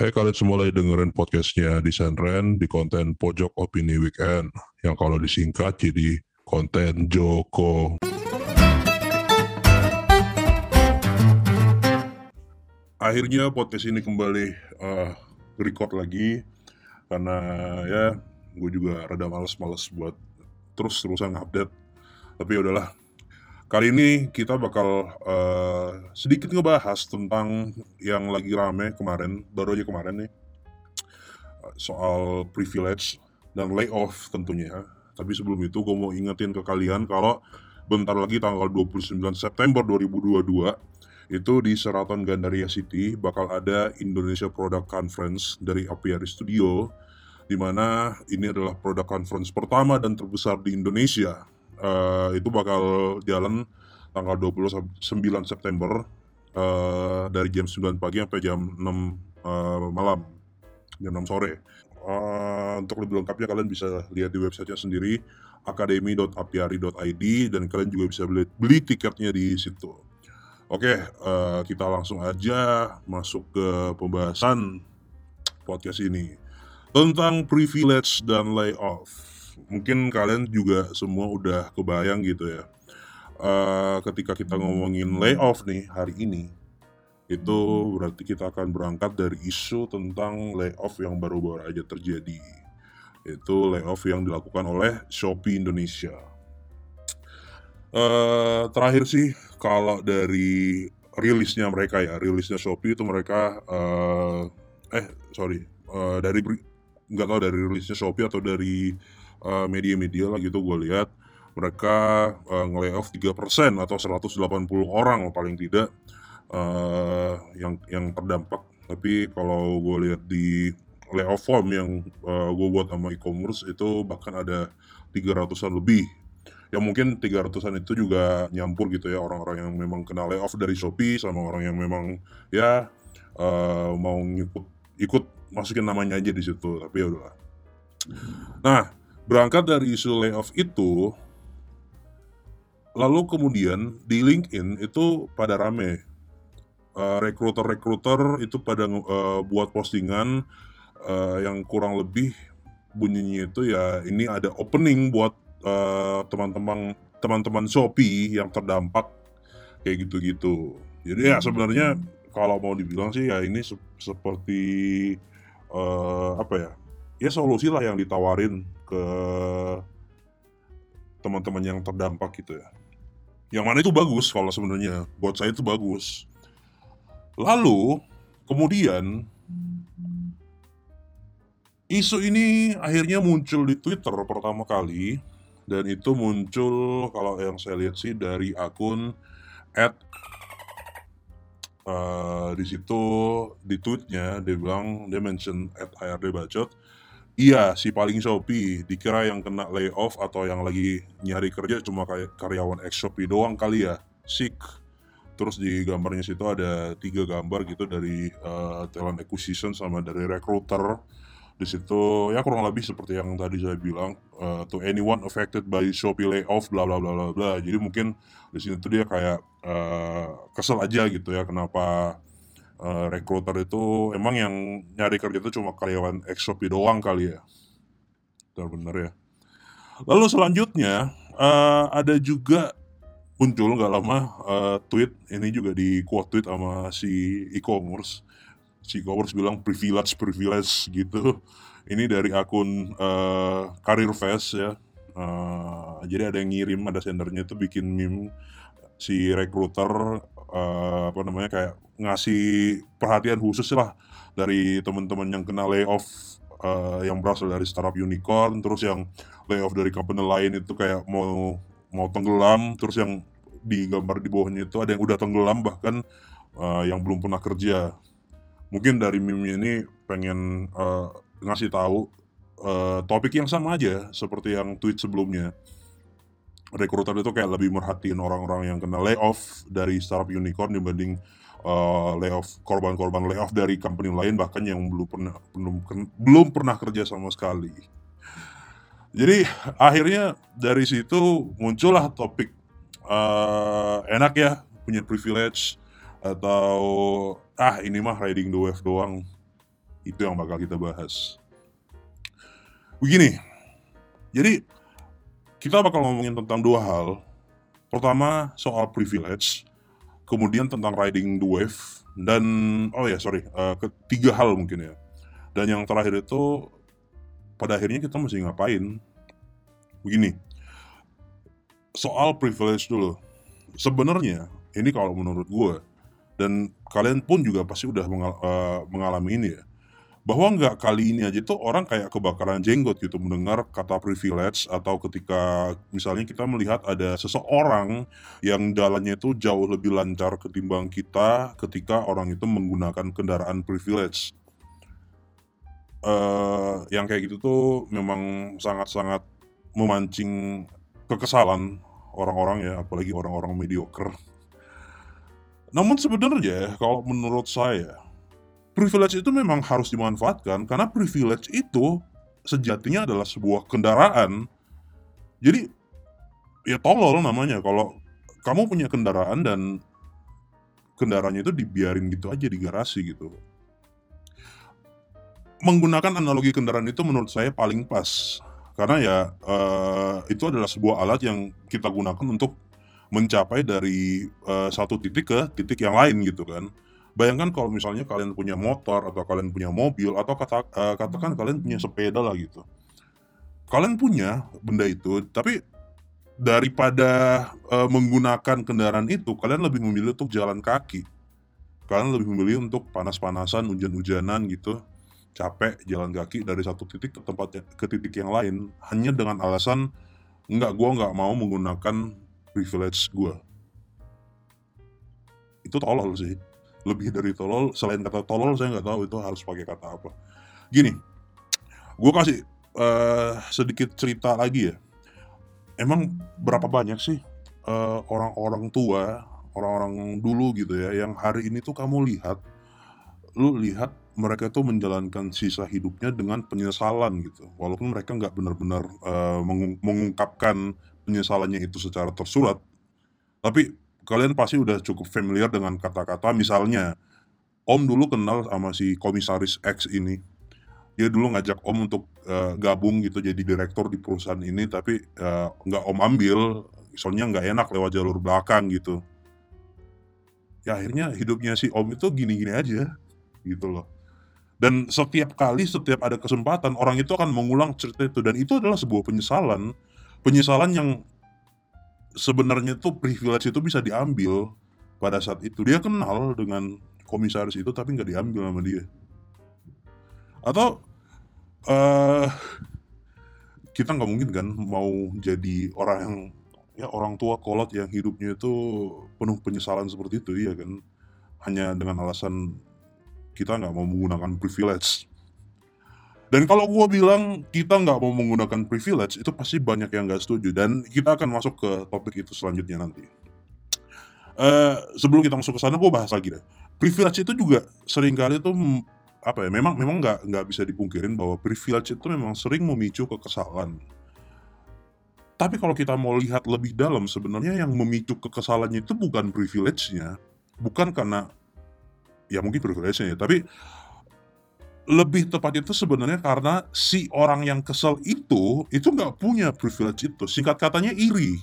Hai kalian semua lagi dengerin podcastnya Senren di konten Pojok Opini Weekend yang kalau disingkat jadi konten Joko. Akhirnya podcast ini kembali uh, record lagi karena ya gue juga rada males-males buat terus-terusan update. Tapi ya udahlah. Kali ini kita bakal uh, sedikit ngebahas tentang yang lagi rame kemarin, baru aja kemarin nih, soal privilege dan layoff tentunya. Tapi sebelum itu gue mau ingetin ke kalian kalau bentar lagi tanggal 29 September 2022 itu di Seraton Gandaria City bakal ada Indonesia Product Conference dari Apiari Studio di mana ini adalah product conference pertama dan terbesar di Indonesia uh, itu bakal jalan tanggal 29 September uh, dari jam 9 pagi sampai jam 6 uh, eh, malam jam 6 sore. Uh, untuk lebih lengkapnya kalian bisa lihat di websitenya sendiri akademi.apiari.id dan kalian juga bisa beli, beli tiketnya di situ. Oke uh, kita langsung aja masuk ke pembahasan podcast ini. Tentang privilege dan layoff mungkin kalian juga semua udah kebayang gitu ya. Uh, ketika kita ngomongin layoff nih hari ini, itu berarti kita akan berangkat dari isu tentang layoff yang baru-baru aja terjadi. Itu layoff yang dilakukan oleh Shopee Indonesia. Uh, terakhir sih kalau dari rilisnya mereka ya, rilisnya Shopee itu mereka uh, eh sorry uh, dari nggak tahu dari rilisnya Shopee atau dari Eh, media-media lah gitu gue lihat mereka uh, nge-layoff 3% atau 180 orang paling tidak uh, yang yang terdampak. Tapi kalau gue lihat di layoff form yang uh, gue buat sama e-commerce itu bahkan ada 300-an lebih. Ya mungkin 300-an itu juga nyampur gitu ya orang-orang yang memang kena layoff dari Shopee sama orang yang memang ya uh, mau ngikut ikut masukin namanya aja di situ. Tapi ya udah. Nah, Berangkat dari isu layoff itu, lalu kemudian di LinkedIn itu pada rame. Uh, rekruter-rekruter itu pada uh, buat postingan uh, yang kurang lebih bunyinya itu ya ini ada opening buat teman-teman teman-teman Shopee yang terdampak kayak gitu-gitu. Jadi ya sebenarnya kalau mau dibilang sih ya ini se seperti uh, apa ya? Ya solusi lah yang ditawarin ke teman-teman yang terdampak gitu ya. Yang mana itu bagus kalau sebenarnya buat saya itu bagus. Lalu kemudian isu ini akhirnya muncul di Twitter pertama kali dan itu muncul kalau yang saya lihat sih dari akun at uh, di situ di tweetnya dia bilang dia mention at HRD bacot Iya, si paling Shopee dikira yang kena layoff atau yang lagi nyari kerja cuma kayak karyawan ex Shopee doang kali ya. Sick. Terus di gambarnya situ ada tiga gambar gitu dari uh, talent acquisition sama dari recruiter. Di situ ya kurang lebih seperti yang tadi saya bilang uh, to anyone affected by Shopee layoff bla bla bla bla bla. Jadi mungkin di sini tuh dia kayak uh, kesel aja gitu ya kenapa uh, recruiter itu emang yang nyari kerja itu cuma karyawan Shopee doang kali ya. Benar-benar ya. Lalu selanjutnya uh, ada juga muncul nggak lama uh, tweet ini juga di quote tweet sama si e-commerce. Si e-commerce bilang privilege privilege gitu. Ini dari akun uh, Career Fest ya. Uh, jadi ada yang ngirim ada sendernya itu bikin meme si recruiter uh, apa namanya kayak ngasih perhatian khusus lah dari teman-teman yang kena layoff uh, yang berasal dari startup unicorn terus yang layoff dari company lain itu kayak mau mau tenggelam terus yang di gambar di bawahnya itu ada yang udah tenggelam bahkan uh, yang belum pernah kerja. Mungkin dari meme ini pengen uh, ngasih tahu uh, topik yang sama aja seperti yang tweet sebelumnya rekruter itu kayak lebih merhatiin orang-orang yang kena layoff dari startup unicorn dibanding uh, layoff korban-korban layoff dari company lain bahkan yang belum pernah belum belum pernah kerja sama sekali. Jadi akhirnya dari situ muncullah topik uh, enak ya punya privilege atau ah ini mah riding the wave doang. Itu yang bakal kita bahas. Begini, jadi kita bakal ngomongin tentang dua hal. Pertama soal privilege, kemudian tentang riding the wave, dan oh ya sorry, uh, ketiga hal mungkin ya. Dan yang terakhir itu pada akhirnya kita mesti ngapain? Begini, soal privilege dulu. Sebenarnya ini kalau menurut gue dan kalian pun juga pasti udah mengal uh, mengalami ini ya bahwa nggak kali ini aja tuh orang kayak kebakaran jenggot gitu mendengar kata privilege atau ketika misalnya kita melihat ada seseorang yang jalannya itu jauh lebih lancar ketimbang kita ketika orang itu menggunakan kendaraan privilege. Uh, yang kayak gitu tuh memang sangat-sangat memancing kekesalan orang-orang ya, apalagi orang-orang mediocre. Namun sebenarnya kalau menurut saya privilege itu memang harus dimanfaatkan karena privilege itu sejatinya adalah sebuah kendaraan. Jadi ya tolol namanya kalau kamu punya kendaraan dan kendaraannya itu dibiarin gitu aja di garasi gitu. Menggunakan analogi kendaraan itu menurut saya paling pas karena ya uh, itu adalah sebuah alat yang kita gunakan untuk mencapai dari uh, satu titik ke titik yang lain gitu kan Bayangkan kalau misalnya kalian punya motor atau kalian punya mobil atau kata, uh, katakan kalian punya sepeda lah gitu. Kalian punya benda itu, tapi daripada uh, menggunakan kendaraan itu, kalian lebih memilih untuk jalan kaki. Kalian lebih memilih untuk panas-panasan, hujan-hujanan gitu, capek jalan kaki dari satu titik ke tempat ke titik yang lain, hanya dengan alasan nggak gue nggak mau menggunakan privilege gue. Itu tolol sih lebih dari tolol selain kata tolol saya nggak tahu itu harus pakai kata apa. Gini gue kasih uh, sedikit cerita lagi ya. Emang berapa banyak sih eh, orang-orang tua orang-orang dulu gitu ya yang hari ini tuh kamu lihat lu lihat mereka tuh menjalankan sisa hidupnya dengan penyesalan gitu. Walaupun mereka nggak benar-benar uh, mengung mengungkapkan penyesalannya itu secara tersurat tapi kalian pasti udah cukup familiar dengan kata-kata misalnya Om dulu kenal sama si komisaris X ini. Dia dulu ngajak Om untuk uh, gabung gitu jadi direktur di perusahaan ini tapi uh, nggak Om ambil soalnya nggak enak lewat jalur belakang gitu. Ya akhirnya hidupnya si Om itu gini-gini aja gitu loh. Dan setiap kali setiap ada kesempatan orang itu akan mengulang cerita itu. Dan itu adalah sebuah penyesalan. Penyesalan yang sebenarnya tuh privilege itu bisa diambil pada saat itu. Dia kenal dengan komisaris itu tapi nggak diambil sama dia. Atau uh, kita nggak mungkin kan mau jadi orang yang ya orang tua kolot yang hidupnya itu penuh penyesalan seperti itu ya kan? Hanya dengan alasan kita nggak mau menggunakan privilege dan kalau gue bilang kita nggak mau menggunakan privilege, itu pasti banyak yang nggak setuju. Dan kita akan masuk ke topik itu selanjutnya nanti. Uh, sebelum kita masuk ke sana, gue bahas lagi deh. Privilege itu juga sering kali itu apa ya? Memang memang nggak nggak bisa dipungkirin bahwa privilege itu memang sering memicu kekesalan. Tapi kalau kita mau lihat lebih dalam, sebenarnya yang memicu kekesalannya itu bukan privilege-nya, bukan karena ya mungkin privilege-nya ya, tapi lebih tepat itu sebenarnya karena si orang yang kesel itu itu nggak punya privilege itu. Singkat katanya iri.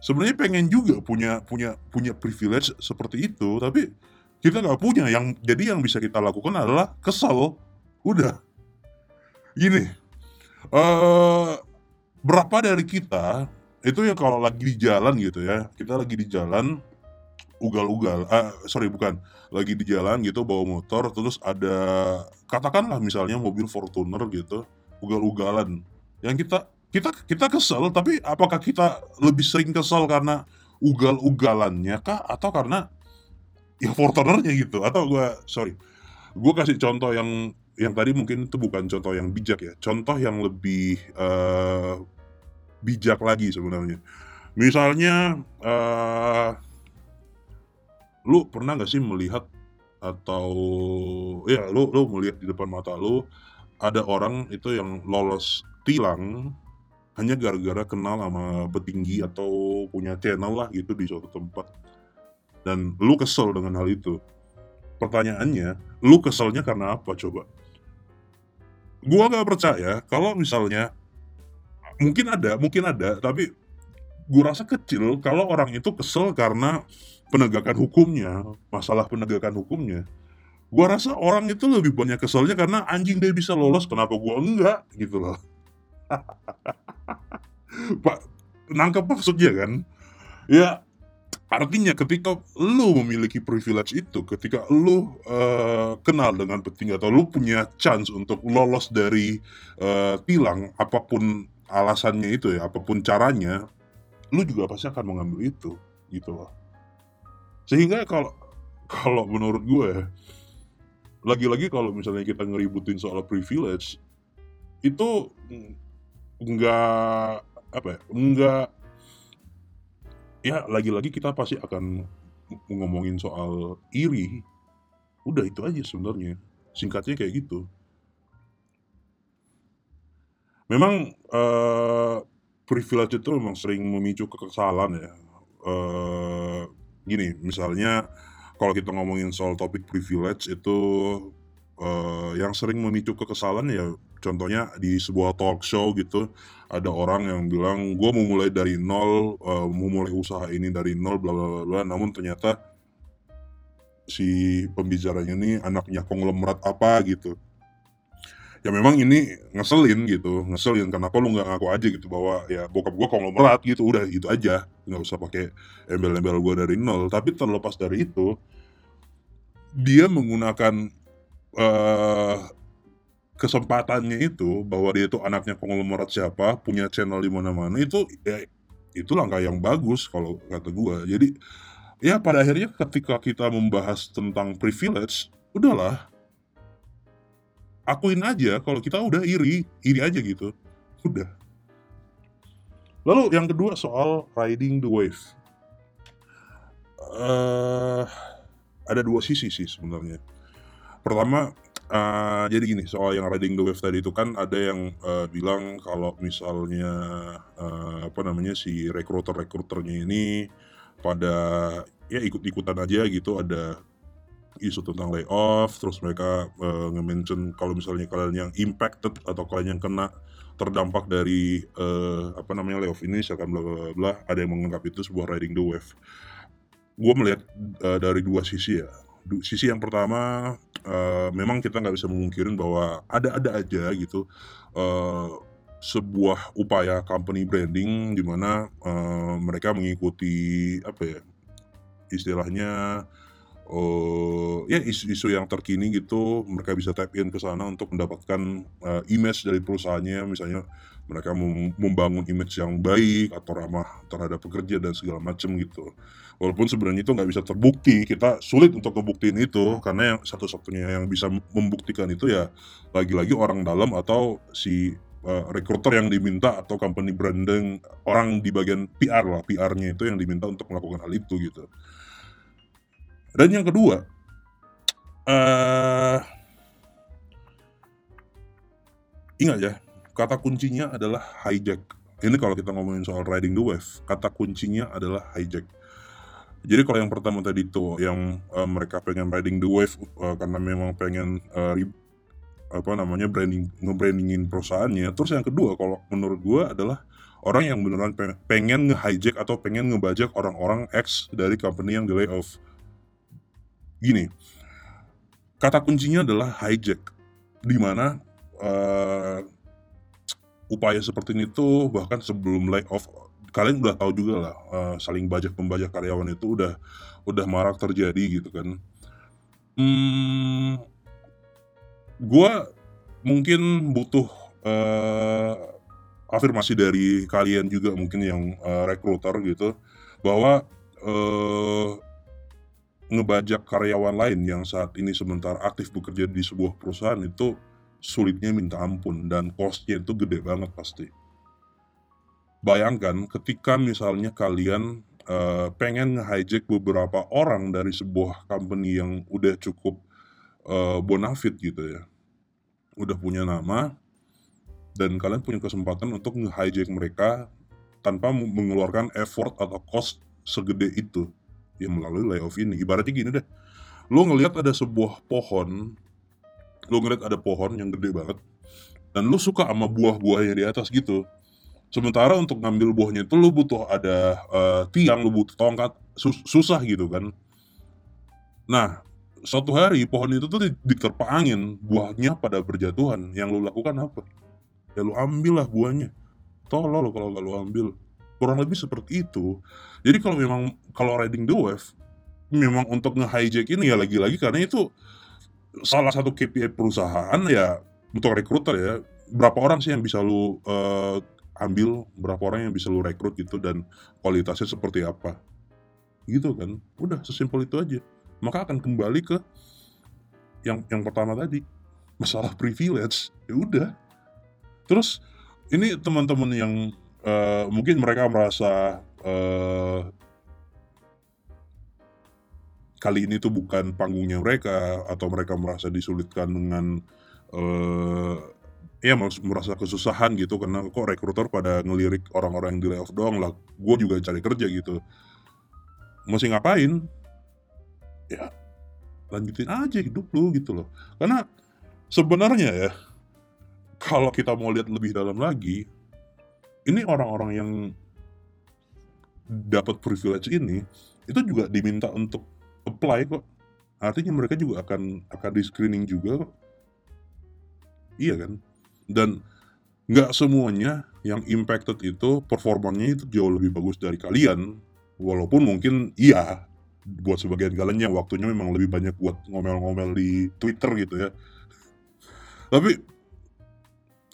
Sebenarnya pengen juga punya punya punya privilege seperti itu tapi kita nggak punya. Yang jadi yang bisa kita lakukan adalah kesel. Udah. Gini. Uh, berapa dari kita itu ya kalau lagi di jalan gitu ya kita lagi di jalan ugal-ugal. Uh, sorry bukan. Lagi di jalan gitu bawa motor terus ada katakanlah misalnya mobil Fortuner gitu ugal-ugalan. Yang kita kita kita kesel tapi apakah kita lebih sering kesel karena ugal-ugalannya kah? Atau karena ya Fortunernya gitu? Atau gue sorry. Gue kasih contoh yang yang tadi mungkin itu bukan contoh yang bijak ya. Contoh yang lebih uh, bijak lagi sebenarnya. Misalnya uh, lu pernah gak sih melihat atau ya lu lu melihat di depan mata lu ada orang itu yang lolos tilang hanya gara-gara kenal sama petinggi atau punya channel lah gitu di suatu tempat dan lu kesel dengan hal itu pertanyaannya, lu keselnya karena apa coba? Gua nggak percaya kalau misalnya mungkin ada, mungkin ada, tapi gua rasa kecil kalau orang itu kesel karena penegakan hukumnya, masalah penegakan hukumnya. Gua rasa orang itu lebih banyak keselnya karena anjing dia bisa lolos, kenapa gua enggak gitu loh. Pak, nangkep maksudnya kan? Ya, artinya ketika lu memiliki privilege itu, ketika lu uh, kenal dengan petinggi atau lu punya chance untuk lolos dari uh, tilang apa pun alasannya itu ya, apa pun caranya, lu juga pasti akan mengambil itu gitu loh. Sehingga kalau kalau menurut gue lagi-lagi kalau misalnya kita ngeributin soal privilege itu nggak apa ya nggak ya lagi-lagi kita pasti akan ngomongin soal iri. Udah itu aja sebenarnya singkatnya kayak gitu. Memang uh, privilege itu memang sering memicu kekesalan ya. Uh, gini misalnya kalau kita ngomongin soal topik privilege itu uh, yang sering memicu kekesalan ya contohnya di sebuah talk show gitu ada orang yang bilang gue mau mulai dari nol uh, mau mulai usaha ini dari nol bla bla bla. Namun ternyata si pembicaranya ini anaknya konglomerat apa gitu ya memang ini ngeselin gitu ngeselin kenapa lu nggak ngaku aja gitu bahwa ya bokap gue konglomerat gitu udah gitu aja nggak usah pakai embel-embel gue dari nol tapi terlepas dari itu dia menggunakan uh, kesempatannya itu bahwa dia itu anaknya konglomerat siapa, punya channel di mana-mana itu ya itu langkah yang bagus kalau kata gue. Jadi ya pada akhirnya ketika kita membahas tentang privilege, udahlah akuin aja kalau kita udah iri, iri aja gitu. Udah. Lalu yang kedua soal riding the wave. Uh, ada dua sisi sih sebenarnya. Pertama, Uh, jadi gini, soal yang riding the wave tadi itu kan ada yang, uh, bilang kalau misalnya, uh, apa namanya, si rekruter-rekruternya ini pada ya ikut-ikutan aja gitu, ada isu tentang layoff, terus mereka, uh, nge-mention kalau misalnya kalian yang impacted atau kalian yang kena terdampak dari, uh, apa namanya, layoff ini misalkan bla bla bla ada yang menganggap itu sebuah riding the wave. Gue melihat, uh, dari dua sisi ya sisi yang pertama uh, memang kita nggak bisa memungkirin bahwa ada-ada aja gitu uh, sebuah upaya company branding di mana uh, mereka mengikuti apa ya istilahnya ya isu-isu yang terkini gitu mereka bisa tap in ke sana untuk mendapatkan uh, image dari perusahaannya. Misalnya mereka membangun image yang baik atau ramah terhadap pekerja dan segala macam gitu. Walaupun sebenarnya itu nggak bisa terbukti kita sulit untuk ngebuktiin itu. Karena yang satu-satunya yang bisa membuktikan itu ya lagi-lagi orang dalam atau si uh, recruiter yang diminta atau company branding orang di bagian PR lah PR-nya itu yang diminta untuk melakukan hal itu gitu dan yang kedua uh, ingat ya kata kuncinya adalah hijack. Ini kalau kita ngomongin soal riding the wave, kata kuncinya adalah hijack. Jadi kalau yang pertama tadi itu yang uh, mereka pengen riding the wave uh, karena memang pengen uh, apa namanya branding ngebrandingin perusahaannya. Terus yang kedua kalau menurut gue adalah orang yang beneran pengen nge-hijack atau pengen ngebajak orang-orang X dari company yang di layoff. Gini, kata kuncinya adalah hijack, di mana uh, upaya seperti ini tuh bahkan sebelum layoff kalian udah tahu juga lah uh, saling bajak pembajak karyawan itu udah udah marak terjadi gitu kan. Hmm, gue mungkin butuh uh, afirmasi dari kalian juga mungkin yang uh, rekruter gitu bahwa uh, ngebajak karyawan lain yang saat ini sebentar aktif bekerja di sebuah perusahaan itu sulitnya minta ampun dan costnya itu gede banget pasti. Bayangkan ketika misalnya kalian uh, pengen hijack beberapa orang dari sebuah company yang udah cukup uh, bonafit gitu ya, udah punya nama, dan kalian punya kesempatan untuk nge-hijack mereka tanpa mengeluarkan effort atau cost segede itu ya melalui layoff ini. Ibaratnya gini deh, Lu ngelihat ada sebuah pohon, lu ngelihat ada pohon yang gede banget, dan lu suka sama buah-buahnya di atas gitu. Sementara untuk ngambil buahnya itu lu butuh ada uh, tiang, lu butuh tongkat, sus susah gitu kan. Nah, suatu hari pohon itu tuh diterpa angin, buahnya pada berjatuhan. Yang lu lakukan apa? Ya lu ambil lah buahnya. Tolol kalau nggak lu ambil. Kurang lebih seperti itu. Jadi kalau memang kalau riding the wave, memang untuk nge-hijack ini ya lagi-lagi karena itu salah satu KPI perusahaan ya untuk rekruter ya. Berapa orang sih yang bisa lu uh, ambil berapa orang yang bisa lu rekrut gitu dan kualitasnya seperti apa? Gitu kan. Udah sesimpel itu aja. Maka akan kembali ke yang yang pertama tadi masalah privilege. Ya udah. Terus ini teman-teman yang uh, mungkin mereka merasa uh, kali ini tuh bukan panggungnya mereka atau mereka merasa disulitkan dengan uh, ya merasa kesusahan gitu karena kok rekruter pada ngelirik orang-orang yang di layoff doang lah gue juga cari kerja gitu. Masih ngapain? Ya lanjutin aja hidup lu gitu loh. Karena sebenarnya ya kalau kita mau lihat lebih dalam lagi ini orang-orang yang dapat privilege ini itu juga diminta untuk apply kok. Artinya mereka juga akan akan di screening juga kok. Iya kan? Dan nggak semuanya yang impacted itu performanya itu jauh lebih bagus dari kalian. Walaupun mungkin iya buat sebagian kalian yang waktunya memang lebih banyak buat ngomel-ngomel di Twitter gitu ya. Tapi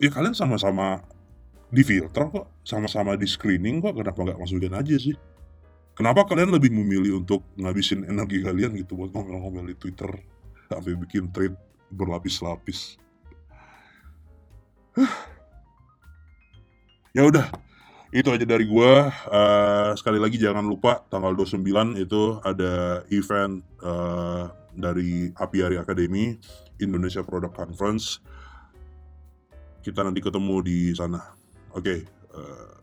ya kalian sama-sama di filter kok sama-sama di screening kok kenapa nggak masukin aja sih? Kenapa kalian lebih memilih untuk ngabisin energi kalian gitu buat ngomel-ngomel di Twitter sampai bikin tweet berlapis-lapis? Ya udah itu aja dari gua. Uh, sekali lagi jangan lupa tanggal 29 itu ada event uh, dari Apiari Academy Indonesia Product Conference. Kita nanti ketemu di sana okay, uh,